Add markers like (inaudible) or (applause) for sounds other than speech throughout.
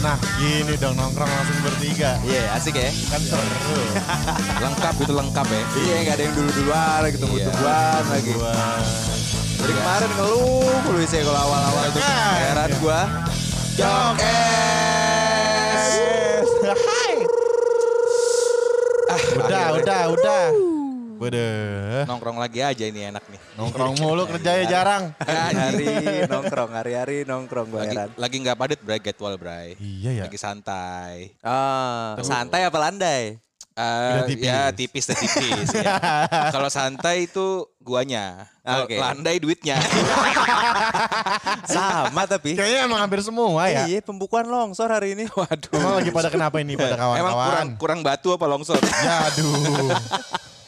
Nah gini dong nongkrong langsung bertiga. Iya asik ya. Kan seru. (laughs) Lengkap itu lengkap ya. Iya nggak ada yang dulu-duluan lagi tunggu-tungguan lagi. Wah. Dari kemarin ngeluh mulu sih kalau awal-awal itu. Kan. Heran gua. Jokes. Hai. Ah, Udah, udah, udah. Waduh. Nongkrong lagi aja ini enak nih. Nongkrong mulu kerjanya jarang. Hari-hari (laughs) nongkrong, hari-hari nongkrong Lagi heran. lagi nggak padat Bray, jadwal Bray. Iya ya. Lagi santai. Ah, santai apa landai? Eh, Udah tipis. ya tipis dan tipis ya. (laughs) Kalau santai itu guanya. Kalau Oke. landai duitnya. (laughs) Sama tapi. Kayaknya emang hampir semua ya. Iya, pembukuan longsor hari ini. Waduh. Emang lagi pada kenapa ini pada Emang kurang kawan-kawan? kurang batu apa longsor? Ya aduh.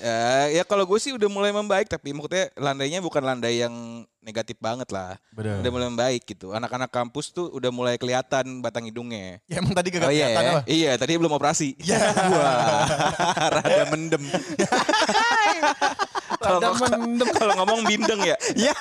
Ya, ya kalau gue sih udah mulai membaik tapi maksudnya landainya bukan landai yang negatif banget lah. Bener. Udah mulai membaik gitu. Anak-anak kampus tuh udah mulai kelihatan batang hidungnya. Ya emang tadi gak Oh, iya, kelihatan ya. apa? Iya, tadi belum operasi. Ya. (laughs) Wah, rada mendem. (laughs) Kalau mendem. (laughs) kalau ngomong bindeng ya. Ya,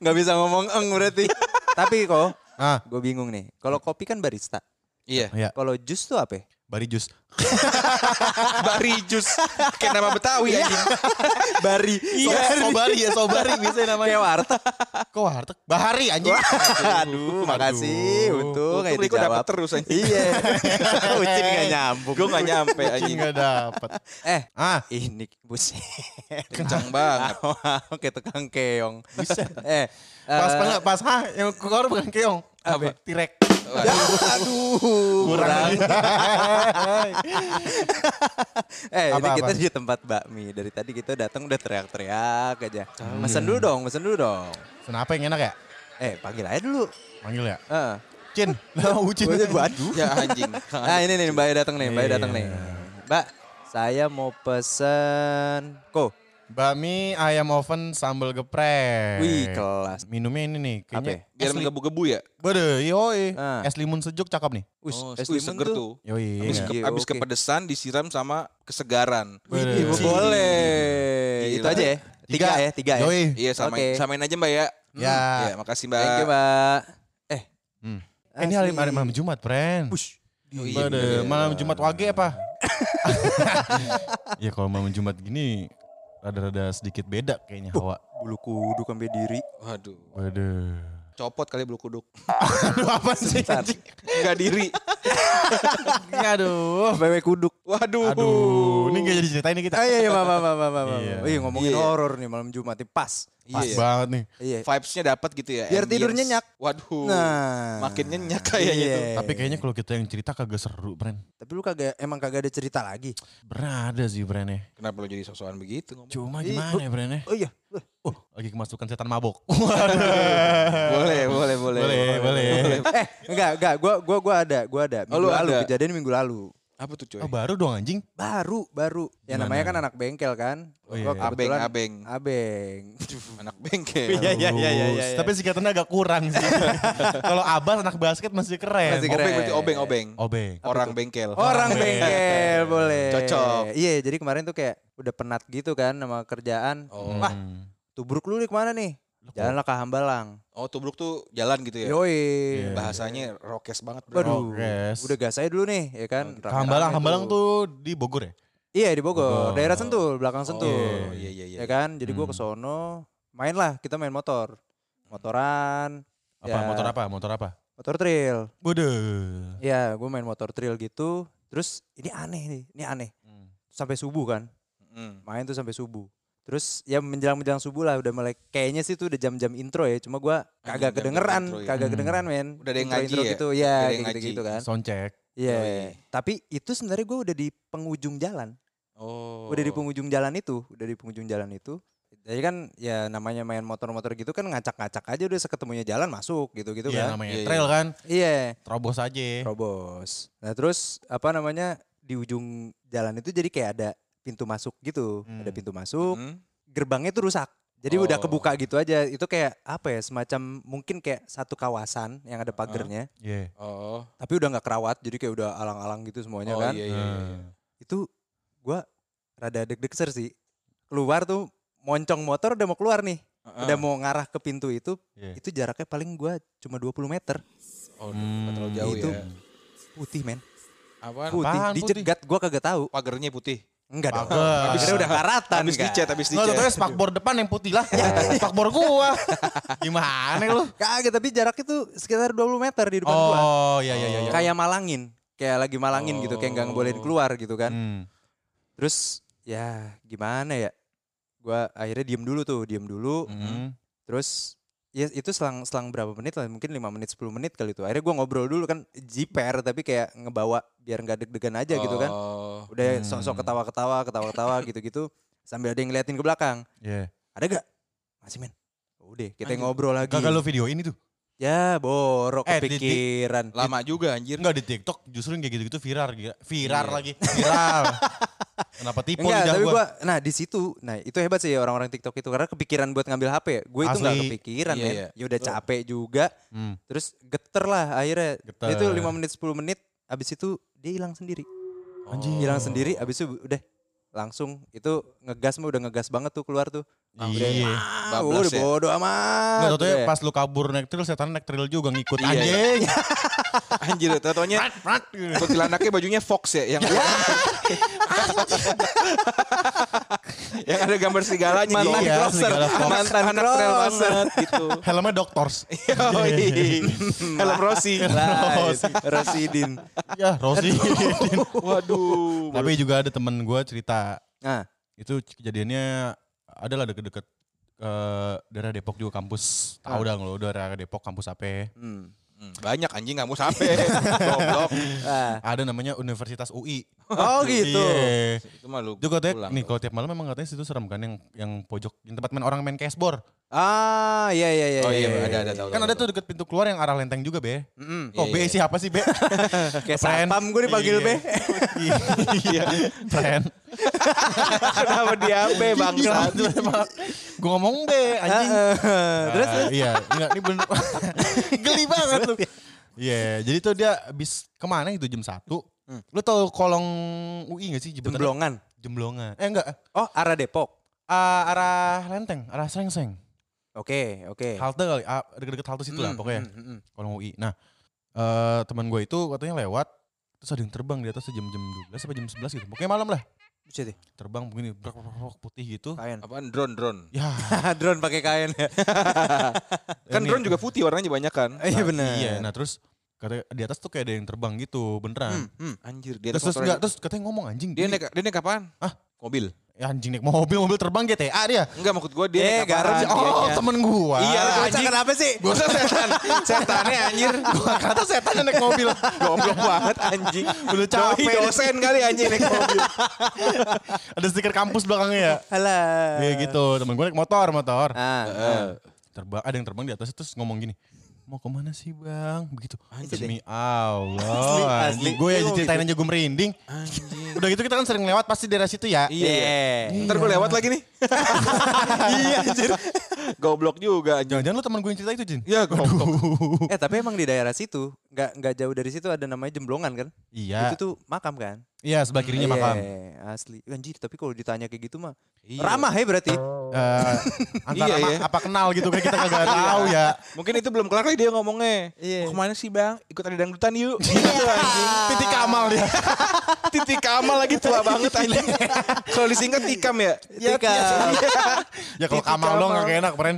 nggak bisa ngomong eng berarti. Tapi kok, Ah, gue bingung nih. Kalau kopi kan barista. Iya. ya. Kalau jus tuh apa? ya? Bari jus. (laughs) Bari jus. Kayak nama Betawi anjing. (laughs) Bari. Iya, sobari ya, sobari bisa namanya. Kayak warteg. Kok warteg? Bahari anjing. Aduh, makasih. Untung Riko dijawab. dapet terus anjing. Iya. (laughs) Ucin nggak nyambung. Gue gak nyampe Anjing gak dapet. Eh, Ah, ini buset. Kencang banget. Kayak tukang keong. Eh, pas eh, banget, pas ha, yang keluar bukan keong. Apa? Tirek. Aduh, kurang. eh, ini Apa, kita apa? di tempat bakmi. Dari tadi kita datang udah teriak-teriak aja. Mesen dulu dong, mesen dulu dong. Kenapa yang enak ya? Eh, panggil aja dulu. Manggil ya? Heeh. Cin. (laughs) Lah, Ucin. Gua aja, waduh. Ya anjing. Nah, (laughs) ini nih Mbak datang nih, Mbak datang nih. Iya. Mbak, saya mau pesen ko. Bakmi ayam oven sambal geprek. Wih, kelas. Minumnya ini nih, Apa? kayaknya. ya? Biar es menggebu-gebu ya. Bede, yoi. Ah. Es limun sejuk cakep nih. Oh, es wih, limun seger tuh. tuh. Yoi. Abis, ke, Iya, abis oke. kepedesan disiram sama kesegaran. Bede. Boleh. Gila. Itu aja ya? Tiga ya, tiga ya? Yoi. Iya samain, Oke. samain aja mbak ya. Ya. Ya makasih mbak. Thank you, Mbak. Eh, Hmm. Eh, ini hari, hari malam Jumat, friend. Push. Oh, iya, Bede, bener. malam Jumat wage apa? (laughs) (laughs) ya kalau malam Jumat gini rada-rada sedikit beda kayaknya hawa. Bulu kuduk sampai diri. Waduh. Bede. Copot kali bulu kuduk. Aduh apa sih? Enggak diri. (laughs) Aduh. Bebek kuduk. Waduh. Aduh, ini gak jadi ceritain nih kita. Ah, iya, iya, mama, mama, mama. Iya. Iya, ngomongin Iya. horor nih malam Jumat nih pas. Pas Iya. banget nih. Iya. Vibes-nya dapat gitu ya. Biar tidur ambience. nyenyak. Waduh. Nah. Makin nyenyak kayaknya Iya. tuh. Tapi kayaknya kalau kita yang cerita kagak seru, Bren. Tapi lu kagak emang kagak ada cerita lagi. Berada sih, Bren ya. Kenapa lo jadi sosokan begitu ngomong? Cuma gimana ya, Bren ya? Oh iya. Oh, lagi kemasukan setan mabok. (laughs) boleh, boleh, boleh. Boleh, boleh. eh, enggak, enggak. Gua gua gua ada, gua ada. Oh, Minggu lu lalu ada? kejadian minggu lalu. Apa tuh coy? Oh, baru dong anjing. Baru, baru. Ya Gimana? namanya kan anak bengkel kan. Oh, iya, Gua iya. Abeng, abeng. Abeng. Anak bengkel. Iya, iya, iya, iya, iya. Tapi singkatannya agak kurang sih. (laughs) Kalau Abbas anak basket masih keren. Masih Obeng keren. berarti obeng, obeng. Obeng. Orang bengkel. Orang bengkel (laughs) boleh. Cocok. Iya, jadi kemarin tuh kayak udah penat gitu kan sama kerjaan. Oh. Wah, tubruk lu nih ke mana nih? Jalanlah ke Hambalang. Oh, tubruk tuh jalan gitu ya. Yoi. Iya. Bahasanya rokes banget, Bro. Waduh, Progres. udah gas aja dulu nih, ya kan? Rame-rame Hambalang, Hambalang tuh di Bogor ya? Iya di Bogor, Bogor. daerah Sentul, belakang Sentul. Oh, iya iya iya. Ya kan? Jadi gua Hmm. ke sono, main lah, kita main motor. Motoran, Apa Ya. motor apa? Motor apa? motor trail. Bode. Ya, gue main motor trail gitu. Terus ini aneh nih, ini aneh. Sampai subuh kan, Mm. main tuh sampai subuh. Terus ya menjelang-menjelang subuh lah udah mulai kayaknya sih tuh udah jam-jam intro ya. Cuma gua kagak jam-jam kedengeran, intro ya. kagak Hmm. kedengeran men. Udah ada yang Intro- ngaji intro ya? gitu. Iya, ngaji. gitu-gitu kan. Soundcheck. Iya. Yoi. Tapi itu sebenarnya gue udah di penghujung jalan. Oh. Udah di penghujung jalan itu, udah di penghujung jalan itu. Jadi kan ya namanya main motor-motor gitu kan ngacak-ngacak aja udah seketemunya jalan masuk gitu-gitu Iya kan. namanya Iya, iya. trail kan. Iya, Terobos aja. terobos. Nah terus apa namanya di ujung jalan itu jadi kayak ada pintu masuk gitu. Hmm. Ada pintu masuk, Mm. gerbangnya tuh rusak. Jadi udah Oh. kebuka gitu aja. Itu kayak apa ya semacam mungkin kayak satu kawasan yang ada pagernya. Iya. Oh. Tapi udah nggak kerawat jadi kayak udah alang-alang gitu semuanya oh, kan. Iya, iya, iya. Nah. Itu gua rada deg-deg sih. Keluar tuh moncong motor udah mau keluar nih. Heeh. Udah mau ngarah ke pintu itu. Iya. Itu jaraknya paling gua cuma 20 meter. Oh, nggak terlalu jauh itu ya. Putih men. Apaan? Putih. Apaan putih? Dicegat gua kagak tahu. Pagernya putih. Enggak dong. Akhirnya udah karatan Habis kan. dicat, habis Nggak dicat. tahu spakbor depan yang putih lah. (laughs) spakbor gua. Gimana lu? Kagak tapi jaraknya tuh sekitar 20 meter di depan gua. Oh iya iya iya. Kayak malangin. Kayak lagi malangin gitu. Kayak nggak ngebolehin keluar gitu kan. Hmm. Terus ya gimana ya. Gua akhirnya diem dulu tuh. Diem dulu. Hmm. Terus ya itu selang selang berapa menit lah. Mungkin 5 menit 10 menit kali itu. Akhirnya gua ngobrol dulu kan. Jiper tapi kayak ngebawa biar nggak deg-degan aja gitu kan. Oh. Udah Hmm. sok-sok ketawa-ketawa. Ketawa-ketawa (laughs) gitu-gitu. Sambil ada yang ngeliatin ke belakang. Iya. Ada gak? Masih men. Udah kita Anjir. ngobrol lagi. Kagak lu video ini tuh. Ya borok Eh, di- di- kepikiran. Lama juga anjir. Enggak di TikTok justru yang kayak gitu-gitu viral gila. Viral Iya. lagi. Viral. (laughs) Kenapa tipe Enggak, lidah tapi gua? gua nah di situ, nah itu hebat sih orang-orang TikTok itu karena kepikiran buat ngambil HP. Gue itu nggak kepikiran, Iya, men. iya. Ya udah capek juga, Hmm. terus geter lah akhirnya. Geter. Itu 5 menit 10 menit abis itu dia hilang sendiri. Anjing. Hilang sendiri abis itu udah langsung itu ngegas mah udah ngegas banget tuh keluar tuh. Iya. Ah, udah ya? bodo amat. Ya Udah. pas lu kabur naik trail setan naik trail juga ngikut Iya, iya. anjing. (laughs) Anjir, tatonya kuntilanaknya bajunya Fox ya yang (laughs) yang ada gambar serigalanya Mantan Iya, crosser, mantan anak trail banget gitu. Helmnya Doctors. (laughs) Yoi. Helm Rossi. Lah, Rosidin. ya, Rosi. Waduh. Tapi juga ada temen gue cerita Nah, itu kejadiannya adalah deket-deket eh, daerah Depok juga kampus tahu Ah. dah lo daerah Depok kampus apa hmm. Hmm, banyak anjing nggak mau sampai. Goblok. Ah. ada namanya Universitas UI Oh gitu. Iya. Itu mah lu. itu katanya pulang. nih kalau tiap malam memang katanya situ serem kan yang yang pojok yang tempat main orang main cashboard Ah, iya iya iya. Oh iya, iya, ada, iya, ada, iya. tahu, kan ada tuh deket pintu keluar yang arah lenteng juga be Mm-mm. oh Iya, be iya. siapa sih be (laughs) Kayak satpam gue dipanggil Iya. be. iya friend (laughs) Kenapa dia apa bangsat? gue ngomong be anjing Terus Ah, iya enggak ini bener (laughs) geli banget tuh Iya, jadi tuh dia habis ke mana itu jam satu. Hmm. Lu tau kolong UI gak sih? Jembatan- Jemblongan. Jemblongan. Eh enggak, Oh, arah Depok. Ah, arah Lenteng, arah Sengseng. Oke, oke. Halte kali, ah, deket-deket halte situ lah Hmm, pokoknya. hmm, hmm. Kolong UI. Nah, eh teman gue itu katanya lewat, terus ada yang terbang di atas jam jam 12 sampai jam 11 gitu. Pokoknya malam lah. Buset deh. Terbang begini, brak, brak, brak, putih gitu. Kain. Apaan drone drone? Ya, (laughs) drone pakai kain (laughs) (laughs) ya. Kan drone juga putih warnanya banyak kan. Iya Nah, benar. Iya, nah terus katanya di atas tuh kayak ada yang terbang gitu, beneran. Hmm, hmm. Anjir, dia Terus terus enggak, terus katanya ngomong anjing. dia ini- naik dia naik apaan? Hah? Mobil. Ya anjing naik mobil, mobil terbang GTA dia. Enggak maksud gua dia Eh, naik garam. Oh, temen gua. Iya, Bocah anjing. kenapa sih? Gua rasa (laughs) setan. Setannya anjir. Gua kata setannya naik mobil. Goblok banget anjing. Udah capek. Doi dosen kali anjing naik mobil. (laughs) Ada stiker kampus belakangnya ya. Alah. Iya gitu, temen gue naik motor, motor. Ah, Heeh. Terbang, ada yang terbang di atas terus ngomong gini. Mau ke mana sih bang? Begitu. Anjir Demi Allah. Asli, asli. Gue ya Iya, ceritain aja gue merinding. Anjing. Udah gitu kita kan sering lewat pasti daerah situ ya. Iya. Iya. Ntar gue lewat lagi nih. (laughs) iya anjir. (laughs) Goblok juga. Jangan-jangan lu teman gue yang cerita itu Jin? Ya goblok. Eh tapi emang di daerah situ nggak nggak jauh dari situ ada namanya Jemblongan kan? Iya. Itu tuh makam kan? Iya sebelah kirinya Iya, makam. Asli. Anjir, tapi kalau ditanya kayak gitu mah Iya. ramah ya berarti. Eh, antara Iya, iya. apa kenal gitu kan kita kagak (laughs) tahu ya. Mungkin itu belum kelar kali dia ngomongnya. Iya. Mau ke mana sih bang? Ikut ada dangdutan yuk. Gitu anjing. Titik Kamal dia. (laughs) Titik Kamal lagi tua banget anjing. Kalau disingkat Tikam ya. Tika. (laughs) ya kalau Titik Kamal dong gak enak keren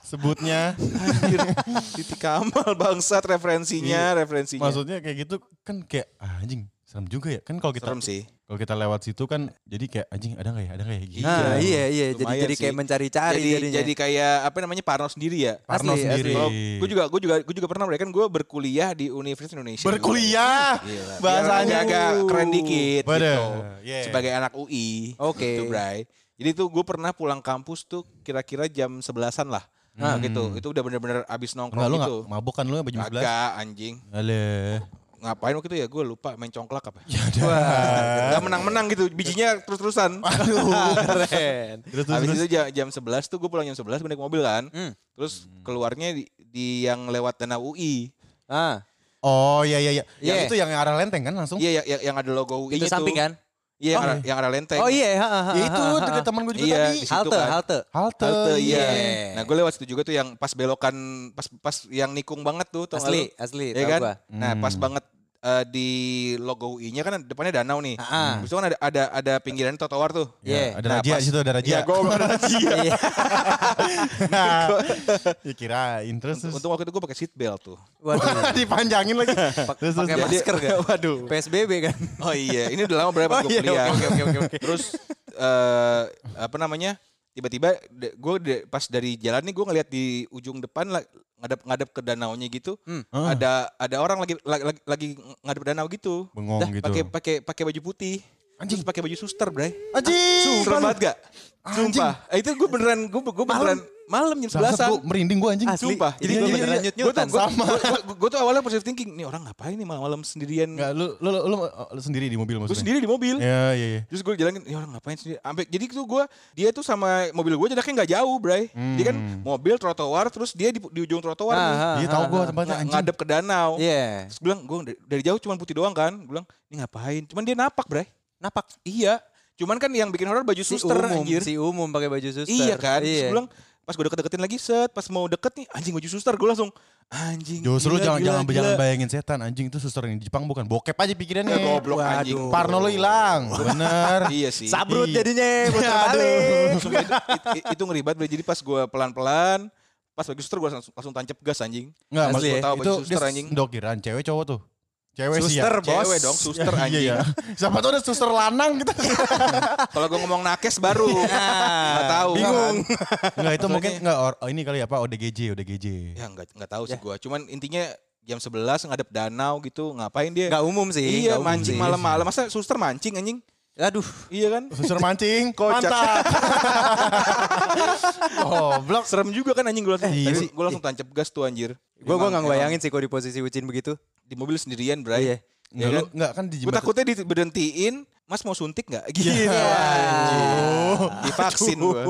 sebutnya. Anjir. Titik Kamal bangsat referensinya, referensinya. Maksudnya kayak gitu kan kayak ah, anjing serem juga ya kan kalau kita Serem sih. kalau kita lewat situ kan jadi kayak anjing ada nggak ya ada nggak ya gitu. Nah, iya iya jadi Lumayan jadi kayak mencari-cari Jadi jadinya. jadi kayak apa namanya Parno sendiri ya. Parno asli, sendiri. Gue juga gue juga gue juga pernah mereka kan gue berkuliah di Universitas Indonesia. Berkuliah Gila. bahasanya. Agak keren dikit Waduh, gitu. yeah. Sebagai anak UI. Oke. Gitu, Bray. Jadi tuh gue pernah pulang kampus tuh kira-kira jam sebelasan lah. Nah Hmm. gitu. Itu udah bener-bener abis Enggak nongkrong lu gitu. nggak mabuk kan lu jam 11? Agak anjing. Ale. Ngapain waktu itu ya gue lupa main congklak apa. Ya udah. Gak menang-menang gitu. Bijinya terus-terusan. (laughs) Keren. Terus (laughs) terus. Habis terus. itu jam, jam 11 tuh gue pulang jam 11 gue naik mobil kan. Hmm. Terus keluarnya di, di yang lewat Danau UI. Ah, Oh iya iya iya. Yang Iya. itu yang arah lenteng kan langsung? Iya yang, yang ada logo UI itu samping kan? Iya yang, Oh, ada, iya. yang ada lenteng. Oh iya, ha, ha, ha, Ya itu ha. teman gue juga Iya, tadi. di situ Halte, kan. halte. Halte. Halte iya. Iya. Nah gue lewat situ juga tuh yang pas belokan pas pas yang nikung banget tuh Asli, asli. Iya tahu kan? gua. Nah pas Hmm. banget eh, di logo UI-nya kan depannya danau nih. Ah. Habis itu kan ada ada ada pinggiran trotoar tuh. Iya. Ya, ada Nah, raja di situ ada raja. Iya, gue ada (laughs) razia. Iya. (laughs) ya kirain terus terus. Untung waktu itu gue pakai seat belt tuh. Waduh. (laughs) dipanjangin lagi. terus, terus. Pakai Jadi- masker gak? Waduh. PSBB kan? Oh iya, ini udah lama berapa Oh gue iya, kuliah. oke, oke, oke, oke. Terus eh apa namanya? Tiba-tiba gue pas dari jalan nih gue ngeliat di ujung depan ngadep ngadep ke danaunya gitu. Hmm. Ah, Ada ada orang lagi lagi, lagi ngadep danau gitu. bengong Dah, gitu. pakai pakai pakai baju putih. Anjing pakai baju suster, Bray. Anjing. Serem banget gak? Anjing. Sumpah. Eh, itu gue beneran gue gue beneran malam jam Bangsat, sebelasan. gua merinding gue anjing. Asli. Sumpah. Jadi gua beneran gue tuh, nyut-nyutan. gue, Sama. gue, tuh awalnya positive thinking, nih orang ngapain nih malam-malam sendirian. Enggak, lu, lu, lu, lu, lu sendiri di mobil Gue maksudnya? sendiri di mobil. Iya, iya, iya. Terus gue jalan, ya orang ngapain sendiri. Sampai jadi tuh gue, dia tuh sama mobil gue jaraknya nggak jauh, Bray. Dia kan Hmm. mobil trotoar, terus dia di, di ujung trotoar nih. Ah, Iya tahu gue tempatnya Ng- anjing. ngadep ke danau. Iya. Terus gue bilang, gue dari, jauh cuma putih doang kan. Gue bilang, ini ngapain? Cuman dia napak, Bray. Napak. Iya. Cuman kan yang bikin horor baju Si suster umum, anjir. si umum pakai baju suster. Iya kan. Terus Iya. gue bilang, pas gue deket-deketin lagi, set. Pas mau deket nih, anjing baju suster. Gue langsung, anjing. Justru gila, jangan gila, jangan gila. jangan bayangin setan anjing itu suster yang di Jepang bukan bokep aja pikirannya. Eh, goblok anjing. Parno lo hilang. Bener. Iya sih. Sabrut Iya. jadinya, putar balik. Itu, itu, itu ngeri banget. Bray. Jadi pas gue pelan-pelan, pas baju suster gue langsung, langsung tancap gas anjing. Enggak, Asli maksud ya. gua Tahu itu suster anjing. Dokiran cewek cowok tuh. Cewek sih ya. Suster, bos. Cewek dong, suster Ya, anjing. Iya, iya. Siapa tuh ada suster lanang gitu. (laughs) Kalau gue ngomong nakes baru, nggak tahu. Bingung. Enggak itu Soalnya- mungkin enggak or- oh, ini kali apa ODGJ, ODGJ. Ya nggak nggak tahu sih gue. Cuman intinya jam 11 ngadep danau gitu, ngapain dia? Gak umum sih. iya, umum mancing malam-malam. Masa suster mancing anjing? Aduh. Iya kan? Suster mancing, (laughs) Kocak. mantap. (laughs) Goblok. Serem juga kan anjing gue langsung. iya tapi sih. gue langsung tancap gas tuh anjir. Gue gua Emang- nggak ngebayangin sih kalau di posisi Ucin begitu. Di mobil sendirian, Bray. Iya. Enggak, Ya kan? enggak kan di Gue jembatan. takutnya diberhentiin, Mas mau suntik nggak? Gitu. Iya. anjing. Divaksin gue.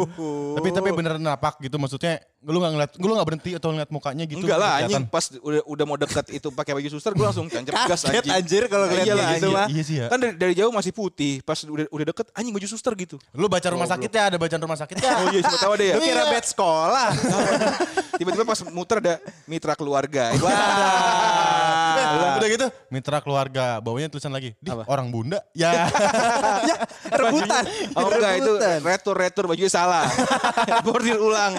Tapi tapi beneran napak gitu maksudnya lu enggak ngeliat lu enggak berhenti atau ngeliat mukanya gitu. Enggak lah anjing pas udah udah mau dekat itu pakai baju suster gue langsung tancap gas Kaget anjing. anjir kalau ngeliat Iyalah, kayak gitu mah. Iya sih ya. Kan dari, dari jauh masih putih, pas udah udah deket anjing baju suster gitu. Lu baca rumah sakit ya, ada bacaan rumah sakit ya. (laughs) Oh iya, siapa tahu ada ya. Lu kira bed sekolah. (laughs) Tiba-tiba pas muter ada mitra keluarga. Wah. Udah gitu, mitra keluarga, bawahnya tulisan lagi, di Apa? orang bunda. Ya. (laughs) Rebutan. Oh enggak itu retur-retur bajunya salah. Bordir ulang.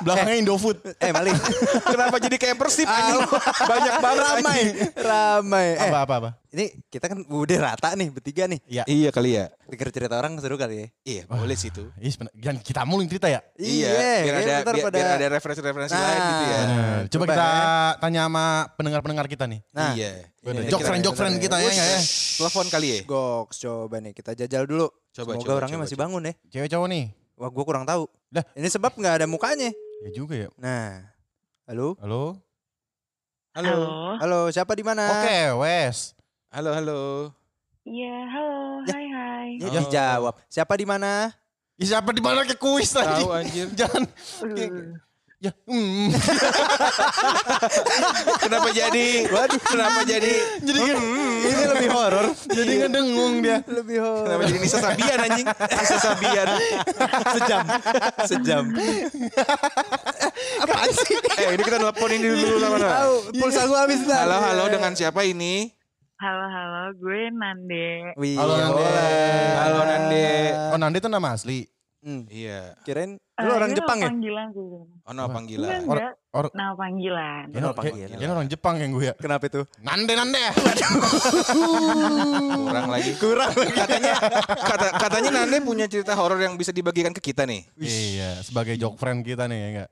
Belakangnya Indofood. Eh Malik. (laughs) Kenapa jadi kayak persib anjing? Banyak banget ramai. Ramai. Eh, Apa apa apa? ini kita kan udah rata nih bertiga nih. Iya. Iya kali ya. Dengar cerita orang seru kali ya. Iya, boleh sih itu. Ih, sebenar- jangan kita mulu yang cerita ya. Iya, biar kan ada biar, pada- biar ada referensi-referensi Nah. lain gitu ya. Coba, coba kita ya. tanya sama pendengar-pendengar kita nih. Nah, iya. Bener. ini Jok kita- friend, jok friend kita ya enggak ya? Telepon kali ya. Goks coba nih kita jajal dulu. Coba, Semoga coba, orangnya coba, masih coba. bangun ya. Cewek cowok nih. Wah gue kurang tahu. Dah. Ini sebab nggak ada mukanya. Ya juga ya. Nah, halo, Halo. Halo. halo siapa di mana? Oke, Wes. Halo, halo. Iya, halo, Ya. hai hai. Ya, Oh. dijawab. Siapa di mana? Ya, siapa di mana ke kuis tadi? Tahu anjir. (laughs) Jangan. Uh, Ya. Hmm. (laughs) Kenapa jadi? Waduh, kenapa jadi? Jadi kan Ini lebih horor. jadi ngedengung dia. lebih horor. Kenapa jadi Nisa Sabian anjing? Nisa Sabian. Sejam. Sejam. Apaan sih? Eh, ini kita nelpon ini dulu sama mana? Tahu, pulsa gua habis dah. Halo, halo dengan siapa ini? halo, halo, gue Nande. Wih, Halo, Nande. Halo, Nande. Oh, Nandi itu nama asli. Hmm, Iya. kirain lu orang Jepang ya? Panggilan sih. Oh, no panggilan. enggak. Or Nama panggilan. Kenapa kayak- panggilan? kayaknya orang Jepang yang gue ya. Kenapa itu? Nande nande. Kurang lagi. Kurang Katanya kata, katanya Nande punya cerita horor yang bisa dibagikan ke kita nih. Iya, sebagai joke friend kita nih ya enggak?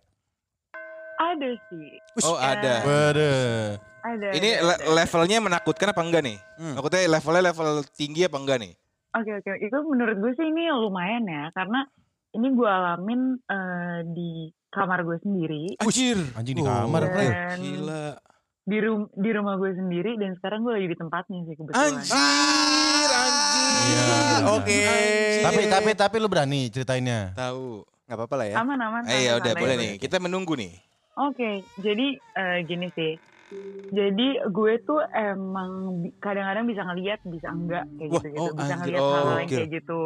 Ada sih. Oh, ada. Waduh. Ada. Ini ada, ada. levelnya menakutkan apa enggak nih? Hmm. Maksudnya levelnya level tinggi apa enggak nih? Oke, oke. Itu menurut gue sih ini lumayan ya. Karena ini gue alamin eh, di kamar gue sendiri. Anjir. Anjing di kamar. Dan Gila. di, rum di rumah gue sendiri. Dan sekarang gue lagi di tempatnya sih kebetulan. Anjir, anjir. Iya. Oke. Anjir. Tapi tapi tapi lu berani ceritainnya. tahu. Gak apa-apa lah ya. Aman, aman. Eh ya udah boleh nih. Kita menunggu nih. Oke, jadi eh, gini sih. Jadi gue tuh emang kadang-kadang bisa ngeliat, bisa enggak kayak gitu-gitu. oh, bisa anjir. ngeliat Oh, hal yang gokil. kayak gitu.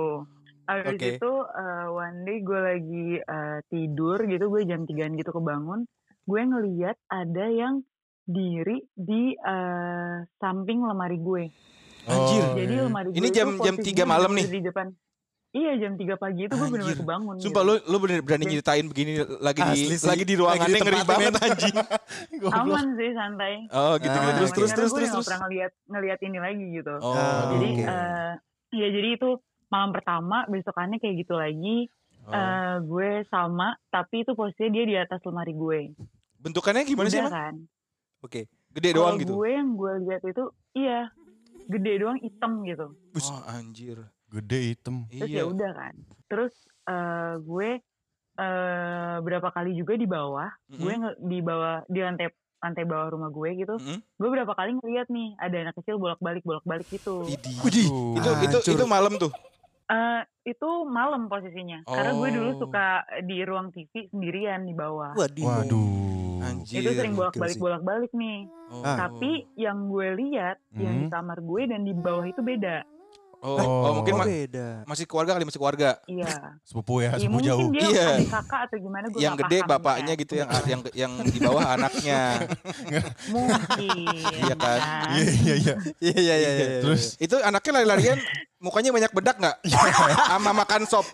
Habis Oke. itu eh, one day gue lagi eh, tidur gitu, gue jam 3 gitu kebangun. Gue ngeliat ada yang diri di eh, samping lemari gue. Anjir. Oh, Jadi lemari gue Ini itu jam- jam posisinya 3 malam nih? Di depan. Iya jam 3 pagi itu gue bener-bener kebangun. Sumpah gitu. lu lu bener berani Dan- nyeritain begini lagi di Asli sih. lagi di ruangannya Lagi di ngeri banget anjing. (laughs) (laughs) Aman sih santai. Oh gitu gitu Ah, terus terus Karena terus gue terus terus. pernah ngeliat ngeliat ini lagi gitu. Oh. Jadi oke. eh, ya jadi itu malam pertama besokannya kayak gitu lagi. Oh. eh, gue sama tapi itu posisinya dia di atas lemari gue. Bentukannya gimana sih Udah emang? kan. Oke. Gede Kalau doang gitu. gue yang gue lihat itu iya gede doang hitam gitu. Oh anjir. Gede hitam. Terus ya Iya. udah kan. Terus eh, gue eh berapa kali juga di bawah, gue Mm-mm. nge- di bawah di lantai lantai bawah rumah gue gitu. Mm-mm. Gue berapa kali ngeliat nih ada anak kecil bolak-balik bolak-balik gitu. Idih. Widih. Aduh. Itu itu itu malam tuh. Eh, itu malam posisinya. Karena gue dulu Oh. suka di ruang TV sendirian di bawah. Waduh. Waduh. Anjir. itu sering gokil bolak-balik sih. bolak-balik nih. Oh. Tapi yang gue lihat yang di Hmm. kamar gue dan di bawah itu beda. Oh, oh, mungkin Oh, ma- beda. masih keluarga kali masih keluarga. Iya. Sepupu ya, Ya, sepupu mungkin jauh. dia Iya. adik kakak atau gimana gue yang nggak gede paham bapaknya ya. gitu yang yang yang di bawah (laughs) anaknya. Mungkin. Iya kan? Iya iya iya. Iya iya iya. iya. Terus Itu anaknya lari-larian mukanya banyak bedak nggak? Sama makan sop.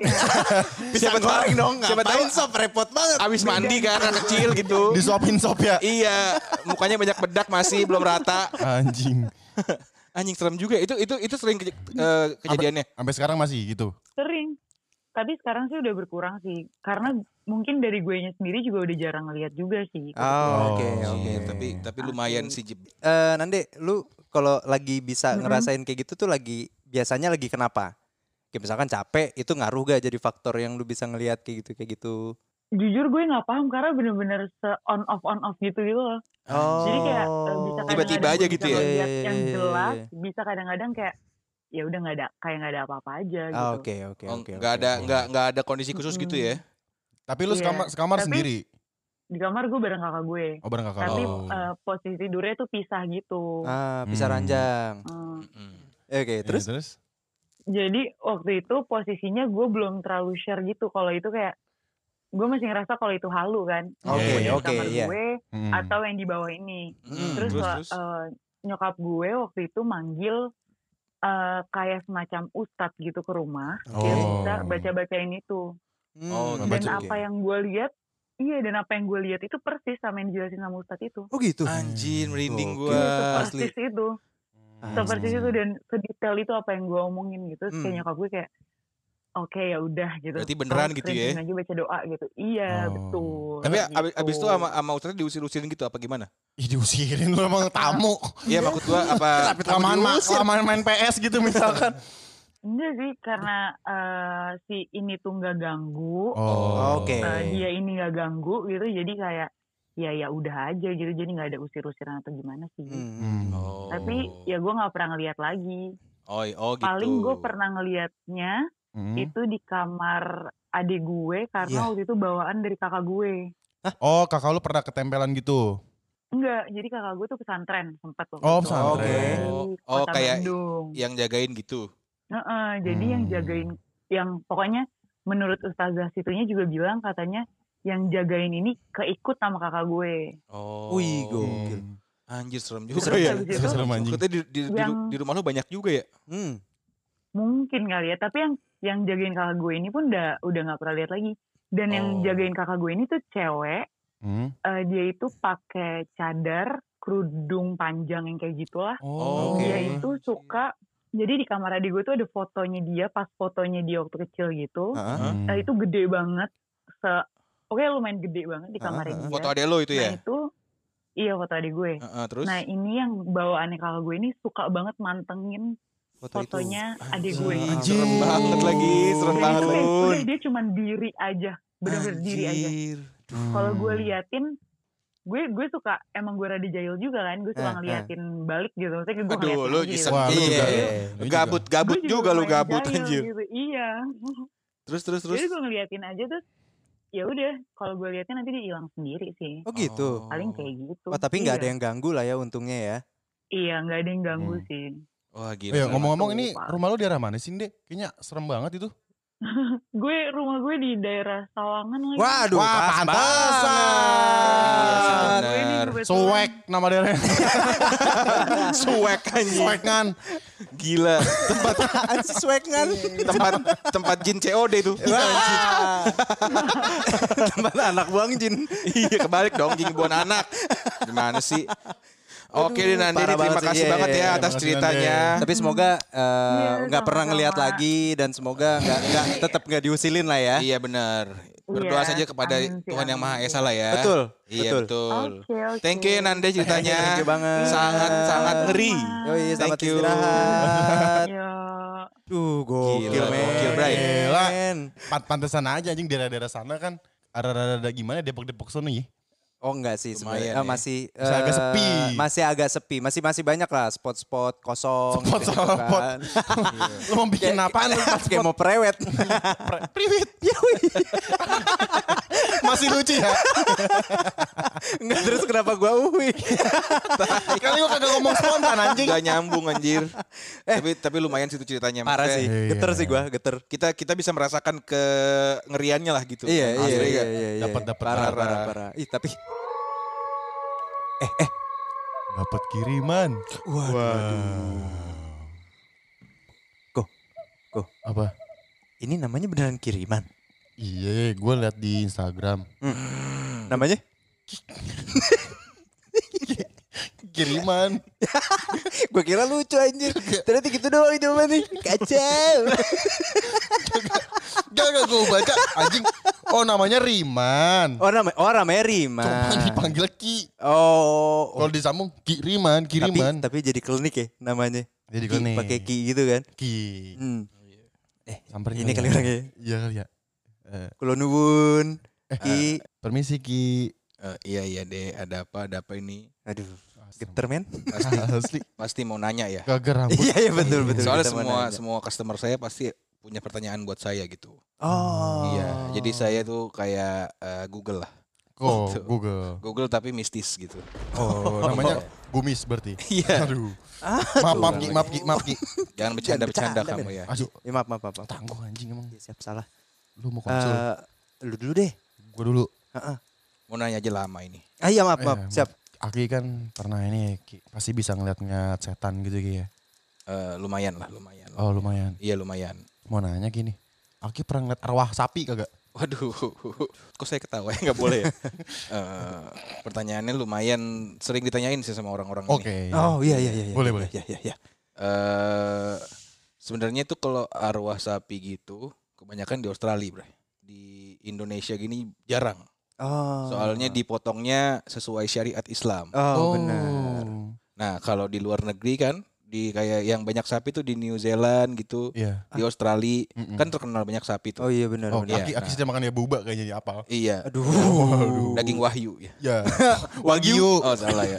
(laughs) bisa goreng dong. siapa tahu sob repot banget. Abis mandi kan anak kecil gitu. disuapin sop ya. Iya, mukanya banyak bedak masih belum rata. Anjing. (laughs) Anjing serem juga. Itu itu itu sering keje- eh, kejadiannya. Sampai sekarang masih gitu. Sering. Tapi sekarang sih udah berkurang sih. Karena mungkin dari gue sendiri juga udah jarang ngeliat juga sih. Oh, oke Oh, oke. Iya, tapi tapi lumayan sih Jib. Eh, Nande, lu kalau lagi bisa ngerasain kayak gitu tuh lagi biasanya lagi kenapa? Kayak misalkan capek itu ngaruh gak jadi faktor yang lu bisa ngelihat kayak gitu kayak gitu? Jujur gue nggak paham karena bener-bener se on off on off gitu gitu loh. Jadi kayak eh, bisa Oh. Tiba-tiba aja gitu ya? ngeliat Iya, iya, yang iya, jelas, bisa kadang-kadang kayak ya udah nggak ada kayak nggak ada apa-apa aja gitu. Ah, Oke oke Oh, oke. nggak ada nggak nggak ada kondisi khusus gitu ya? Tapi lu Iya. sekamar, sekamar Tapi- sendiri. Di kamar gue bareng kakak gue. Oh bareng kakak. Tapi lu. eh, posisi tidurnya tuh pisah gitu. Ah, bisa Hmm. ranjang. Hmm. Mm. Oke, Iya, terus terus? Jadi waktu itu posisinya gue belum terlalu share gitu. Kalau itu kayak gue masih ngerasa kalau itu halu kan. Oke. Di oke, kamar iya. gue Mm. atau yang di bawah ini. Mm, terus terus, eh, nyokap gue waktu itu manggil eh, kayak semacam ustadz gitu ke rumah. Dia Oh. bisa baca-bacain itu. Hmm, Oh, Dan baca- apa yang gue lihat, iya dan apa yang gue lihat itu persis sama yang dijelasin sama ustadz itu. Oh gitu. Anjir merinding Oke. gua. asli. Persis itu. Ah, Seperti Hmm. itu dan sedetail itu apa yang gue omongin gitu. Terus kayak Hmm. nyokap gue kayak, oke ya udah gitu. Berarti beneran Kamu gitu ya? aja baca doa gitu. Iya Oh. betul. Tapi gitu. abis, abis itu sama sama Ustadz diusir-usirin gitu apa gimana? Ih diusirin lu emang tamu. Iya maksud gua apa? (laughs) Tapi kelamaan, kelamaan main PS gitu misalkan. Enggak sih karena eh, si ini tuh nggak ganggu. Oh. Oke. eh, dia ini nggak ganggu gitu. Jadi kayak ya ya udah aja gitu. Jadi nggak ada usir-usiran atau gimana sih. Hmm. Hmm. Oh. Tapi ya gue nggak pernah ngeliat lagi. oh, oh gitu. Paling gue pernah ngeliatnya Hmm. itu di kamar adik gue karena Iya. waktu itu bawaan dari kakak gue. Oh kakak lu pernah ketempelan gitu. Enggak, jadi kakak gue tuh pesantren sempat waktu Oh, itu. pesantren. Oh, kota kayak Bandung. yang jagain gitu. Heeh, jadi yang Hmm. jagain, yang pokoknya menurut ustazah situnya juga bilang katanya yang jagain ini keikut sama kakak gue. Oh. Wih, gokil. Hmm. Anjir serem juga ya. habis itu Serem anjing. Di, di, di, Yang- di rumah lu banyak juga ya? Hmm. mungkin kali ya, tapi yang yang jagain kakak gue ini pun udah udah nggak pernah lihat lagi. Dan yang Oh. jagain kakak gue ini tuh cewek, Hmm. eh, dia itu pakai cadar, kerudung panjang yang kayak gitulah. Oh, Oke. Dia itu suka jadi di kamar adik gue tuh ada fotonya dia pas fotonya dia waktu kecil gitu. Heeh. Hmm. Eh, itu gede banget. Se Oke lumayan gede banget di kamarnya ah, ah. dia. Foto adek lo itu Nah ya? itu iya foto adik gue. Heeh, terus? Nah ini yang bawaannya kakak gue ini suka banget mantengin Foto itu. fotonya adik gue. Anjir, serem banget lagi, serem Dan banget itu Lun. udah dia cuman diri aja, bener-bener diri aja. Kalau gue Hmm. liatin, gue gue suka emang gue rada jahil juga kan, gue suka Ah, ah. ngeliatin balik gitu. Maksudnya gue Aduh, ngeliatin lu iseng gitu. Iya. juga. Iya. Juga. Gabut, gabut Gue juga lu gabut jahil anjir. Gitu. Iya. Terus terus terus. Jadi gue ngeliatin aja terus, ya udah kalau gue liatin nanti dia hilang sendiri sih. Oh gitu. Paling kayak gitu. Oh, tapi nggak ada Iya. yang ganggu lah ya untungnya ya. Iya, nggak ada yang ganggu Hmm. sih. Wah Oh gila. ya serem. ngomong-ngomong ini rumah lu daerah mana sih, Dek? Kayaknya serem banget itu. (laughs) gue rumah gue di daerah Sawangan lagi. Waduh, Wah, pas pantesan. Swag nama daerahnya. (laughs) Anjing. Swag kan. Gila. Tempat Anjing swag kan? tempat tempat jin COD itu. Wah. Tempat anak buang jin. iya kebalik dong jin buan anak. Gimana sih? Oke deh Nandi, terima banget sih. kasih Iya, banget iya, ya iya. atas ceritanya. Tapi semoga eh, Iya, nggak pernah sama-sama. ngelihat lagi dan semoga nggak nggak tetap nggak diusilin lah ya. Iya benar. Berdoa Iya, saja kepada amin Tuhan yang amin Maha sih. Esa lah ya. Betul, Iya betul. betul. Oke, oke. Thank you Nanda ceritanya. Thank you banget. Sangat sangat ngeri. Yoi, selamat Thank you. istirahat. Duh, gokil, Gila, men. gokil, Bray. Gila. Pantesan aja anjing daerah-daerah sana kan. Ada-ada gimana Depok-Depok sana ya. Oh enggak sih sebenarnya. Eh, ya. masih Masih agak eh, sepi. Masih agak sepi. Masih masih banyak lah spot-spot kosong. Spot gitu spot. kan. (laughs) Lu mau bikin apaan lu? Kayak mau prewed. (laughs) Priwit. (laughs) Masih lucu ya. (laughs) Enggak terus kenapa gua uwi? (laughs) Kali gua kagak ngomong spontan anjing. Gak nyambung anjir. (laughs) tapi tapi lumayan sih itu ceritanya. Parah Maksudnya sih. Iya. Geter sih gua, geter. Kita kita bisa merasakan kengeriannya lah gitu. Iya, iya, Asli iya, nggak? iya, iya. Dapat- dapat parah, parah. parah, parah. Ih, tapi Dapat kiriman. waduh. Kok, kok. Apa? Ini namanya beneran kiriman. Iya, gue liat di Instagram. Namanya? (laughs) Kiriman. (laughs) Gua kira lucu anjir. Ternyata gitu doang jawabannya. Kacau. (laughs) Gak, gak gue baca. Anjing. Oh namanya Riman. Oh namanya, oh namanya Rima. Cuma dipanggil Ki. Oh, Kalau disambung Kiriman, tapi, Kiriman. tapi jadi klinik ya namanya. Jadi klinik. Pakai ki gitu kan. Ki. Hmm. Samperin Ini kali ya. orangnya. Iya kali ya. Eh, Kulo nuwun. Ki. permisi Ki. Eh, iya iya deh. Ada apa? Ada apa ini? Aduh, geter men. Pasti Asli. pasti mau nanya ya. Kagak rambut. Iya iya betul betul. Soalnya semua nanya. semua customer saya pasti punya pertanyaan buat saya gitu. Oh. Iya. Jadi saya tuh kayak eh, Google lah. Kok Tuh. Google. Google tapi mistis gitu. Oh (laughs) namanya Gumis berarti. Iya. Aduh. Maaf, maaf Ki, maaf Ki, maaf Ki. Jangan bercanda-bercanda bercanda, kamu ya. Aduh, Ya, maaf maaf maaf. maaf. tangguh anjing emang. Ya, siap salah. Lu mau konsul. Eh, lu dulu deh. Gue dulu. Mau nanya aja lama ini. Ah iya maaf maaf. Eh, Siap. Aki kan pernah ini Ki, pasti bisa ngeliat-ngeliat setan gitu Ki ya. Eh, lumayan lah, lumayan. Oh lumayan. Iya lumayan. Mau nanya gini. Aki pernah ngeliat arwah sapi kagak? Waduh, kok saya ketawa ya nggak boleh ya? (laughs) Eh, pertanyaannya lumayan sering ditanyain sih sama orang-orang ini. Oke. Oh iya iya iya. iya. Boleh, boleh. Iya iya iya. Eh, sebenarnya itu kalau arwah sapi gitu, kebanyakan di Australia, Bre. Di Indonesia gini jarang. Oh. Soalnya dipotongnya sesuai syariat Islam. Oh, benar. Nah, kalau di luar negeri kan, di kayak yang banyak sapi tuh di New Zealand gitu, Iya. di Australia Mm-mm. kan terkenal banyak sapi tuh. Oh iya benar Oh, benar. Iya, Aki, Aki nah. makan ya buba kayaknya di apal. Iya. Aduh. Daging wahyu ya. (laughs) Ya. (laughs) Wagyu. Oh, salah ya.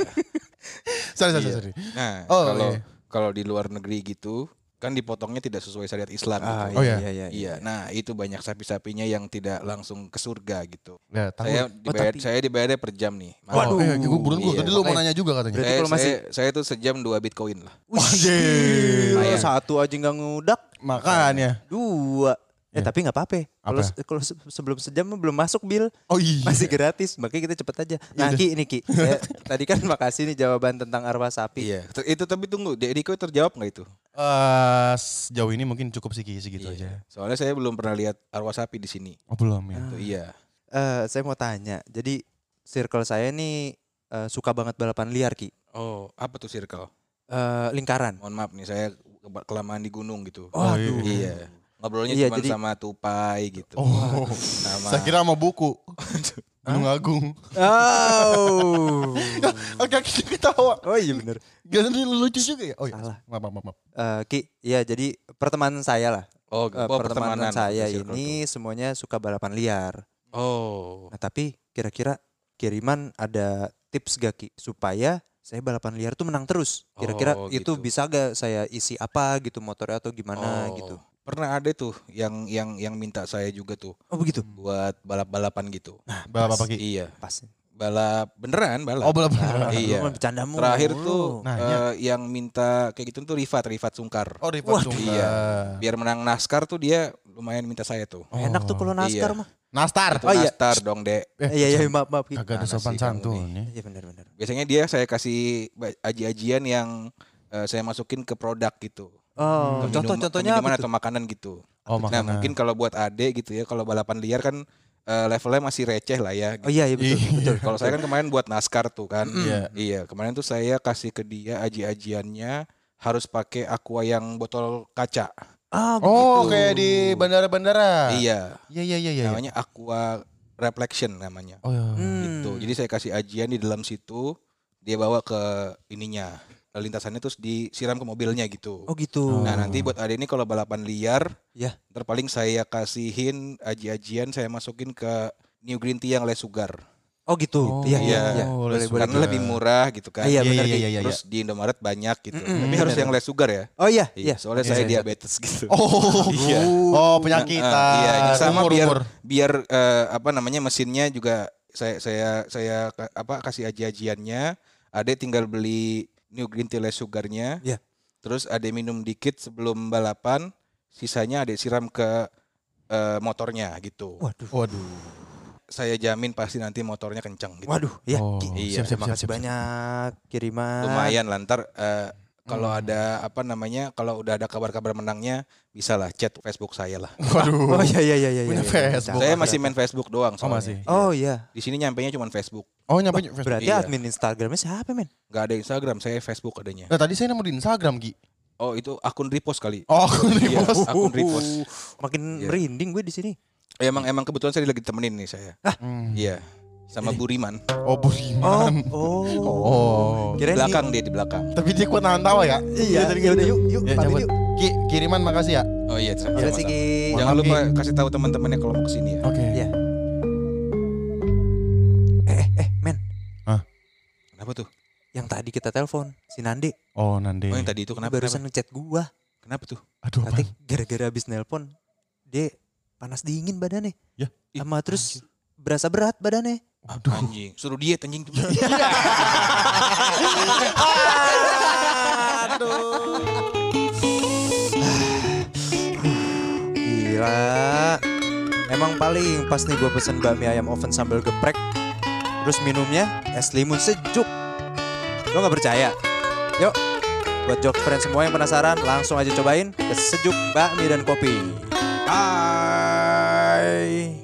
(laughs) Sorry, sorry, Iya. sorry. Nah, Oh, kalau iya. kalau di luar negeri gitu, kan dipotongnya tidak sesuai syariat Islam Ah, gitu. Oh, iya iya. iya iya. Iya, nah itu banyak sapi-sapinya yang tidak langsung ke surga gitu. Ya, tahu. Saya dibayar, tapi- saya dibayarnya per jam nih. Oh, Waduh. eh, gue burun gue. Iya. Tadi lu mau nanya juga katanya. Saya, kalau masih- saya, saya tuh sejam dua bitcoin lah. Lumayan. satu aja nggak ngudak, Makanya. dua. Eh Ya. tapi nggak apa-apa. Kalau Apa? kalau se- sebelum sejam belum masuk bil, Oh iya. masih gratis. Makanya kita cepet aja. Nah Yaudah. Ki ini Ki, saya, (laughs) tadi kan makasih nih jawaban tentang arwah sapi. Iya, itu tapi tunggu, di Eriko terjawab nggak itu? Eh, sejauh ini mungkin cukup sih Ki, segitu Iya. aja. Soalnya saya belum pernah lihat arwah sapi di sini. Oh belum ya. Tuh, iya. Eh, saya mau tanya. Jadi circle saya nih eh, suka banget balapan liar Ki. Oh, apa tuh circle? Eh, lingkaran. Mohon maaf nih, saya ke- kelamaan di gunung gitu. Oh, Waduh. Iya. Ngobrolnya Iya, cuma jadi- sama tupai gitu. Oh, Sama saya kira mau buku. (laughs) Gunung Agung. Oh. (laughs) Oke, oke, ketawa. oh iya bener. Gak lucu juga ya? Oh iya. Salah. Maaf, maaf, maaf. Eh, Ki, ya jadi pertemanan saya lah. Oh, Eh, oh, pertemanan, saya circle ini semuanya suka balapan liar. Oh. Nah tapi kira-kira kiriman ada tips gak Ki supaya saya balapan liar tuh menang terus. Kira-kira Oh, itu gitu. bisa gak saya isi apa gitu motornya atau gimana Oh, gitu. Pernah ada tuh yang yang yang minta saya juga tuh Oh begitu. buat balap-balapan gitu. Balap apa Ki? Iya. Pas. balap beneran balap. Oh, balap Ah, beneran. Iya. lu mah bercanda mulu. Terakhir tuh Nanya. eh, yang minta kayak gitu tuh Rifat, Rifat Sungkar. Oh, Rifat Sungkar. Iya. Biar menang NASCAR tuh dia lumayan minta saya tuh. Enak tuh kalau NASCAR Iya. mah. Nastar. Itu Oh, iya. NASCAR dong, Dek. Eh, Iya iya maaf maaf. Agak ada Mana sopan santun ya. Iya benar benar. Biasanya dia saya kasih aji-ajian yang eh, saya masukin ke produk gitu. Oh, Ke contoh minum- ke contohnya minuman apa atau tuh? makanan gitu. Oh, Nah, makanan. mungkin kalau buat Ade gitu ya, kalau balapan liar kan eh, levelnya masih receh lah ya. Oh iya iya betul Iya. betul. Kalau saya kan kemarin buat NASCAR tuh kan. Iya. Iya, kemarin tuh saya kasih ke dia aji-ajiannya harus pakai aqua yang botol kaca. Ah, Oh, begitu. kayak di bandara-bandara. Iya, Iya, iya, iya, iya. namanya aqua reflection namanya. Oh, iya. Hmm. Gitu. Jadi saya kasih ajian di dalam situ, dia bawa ke ininya. Lintasannya terus disiram ke mobilnya gitu. Oh gitu. Nah, nanti buat Ade ini kalau balapan liar, Ya. ntar paling saya kasihin aji-ajian saya masukin ke New Green Tea yang less sugar. Oh gitu. Oh, Iya iya iya. iya. Oh, Boleh less boleh. Karena lebih murah gitu kan. Iya, Iya, benar, iya, iya, iya. Terus di Indomaret banyak gitu. Mm-mm, Tapi benar. harus yang less sugar ya. Oh iya Iya, iya. soalnya Iya, saya iya. diabetes gitu. Oh, Iya. oh penyakitan. Ah, iya, sama umur, biar umur. biar eh, apa namanya mesinnya juga saya saya saya apa kasih aji-ajiannya. Ade tinggal beli New Green Tea less sugarnya. Iya. Terus Ade minum dikit sebelum balapan, sisanya Ade siram ke eh, motornya gitu. Waduh. Waduh. Saya jamin pasti nanti motornya kencang gitu. Waduh, ya. Oh, iya, siap, siap, Terima siap, kasih siap. banyak kiriman. Lumayan lantar eh, kalau Hmm. ada apa namanya kalau udah ada kabar-kabar menangnya bisa lah chat Facebook saya lah. (laughs) Waduh. Oh iya iya iya iya. Punya iya, iya. Facebook. saya masih main Facebook doang Oh, soalnya. masih. Oh iya. Di sini nyampainya cuma Facebook. Oh, nyampe Oh, Facebook. berarti Iya. admin Instagramnya siapa men? Nggak ada Instagram, saya Facebook adanya. Nah, tadi saya nemu di Instagram, Gi. Oh itu akun repost kali. Oh, aku Iya, repost. akun repost. Makin Iya. merinding gue di sini. Emang emang kebetulan saya lagi temenin nih saya. Hmm. Iya. Sama Buriman. Oh, Budiman. Oh. Oh. Di Kirain belakang dia di belakang. Tapi dia kuat nahan tawa ya? Iya, tadi ya gitu. udah yuk yuk Ya, yuk. Ki, kiriman makasih ya. Oh iya. Makasih sama-sama. Ki. Jangan lupa Ki. kasih tahu teman-temannya kalau mau ke sini ya. Oke. Iya. Eh eh eh men, Kenapa tuh? yang tadi kita telepon si Nande Oh, Nande. Oh yang tadi itu kenapa? barusan ngechat gua. kenapa tuh? Aduh, apa? Gara-gara habis nelpon dia panas dingin badannya. Ya. Sama terus berasa berat badannya. Aduh. Anjing. Suruh diet anjing. (laughs) Gila. Emang paling pas nih gue pesen bakmi ayam oven sambal geprek. Terus minumnya es limun sejuk. Lo gak percaya? Yuk, buat jok friend semua yang penasaran, langsung aja cobain ke sejuk bakmi dan kopi. Bye.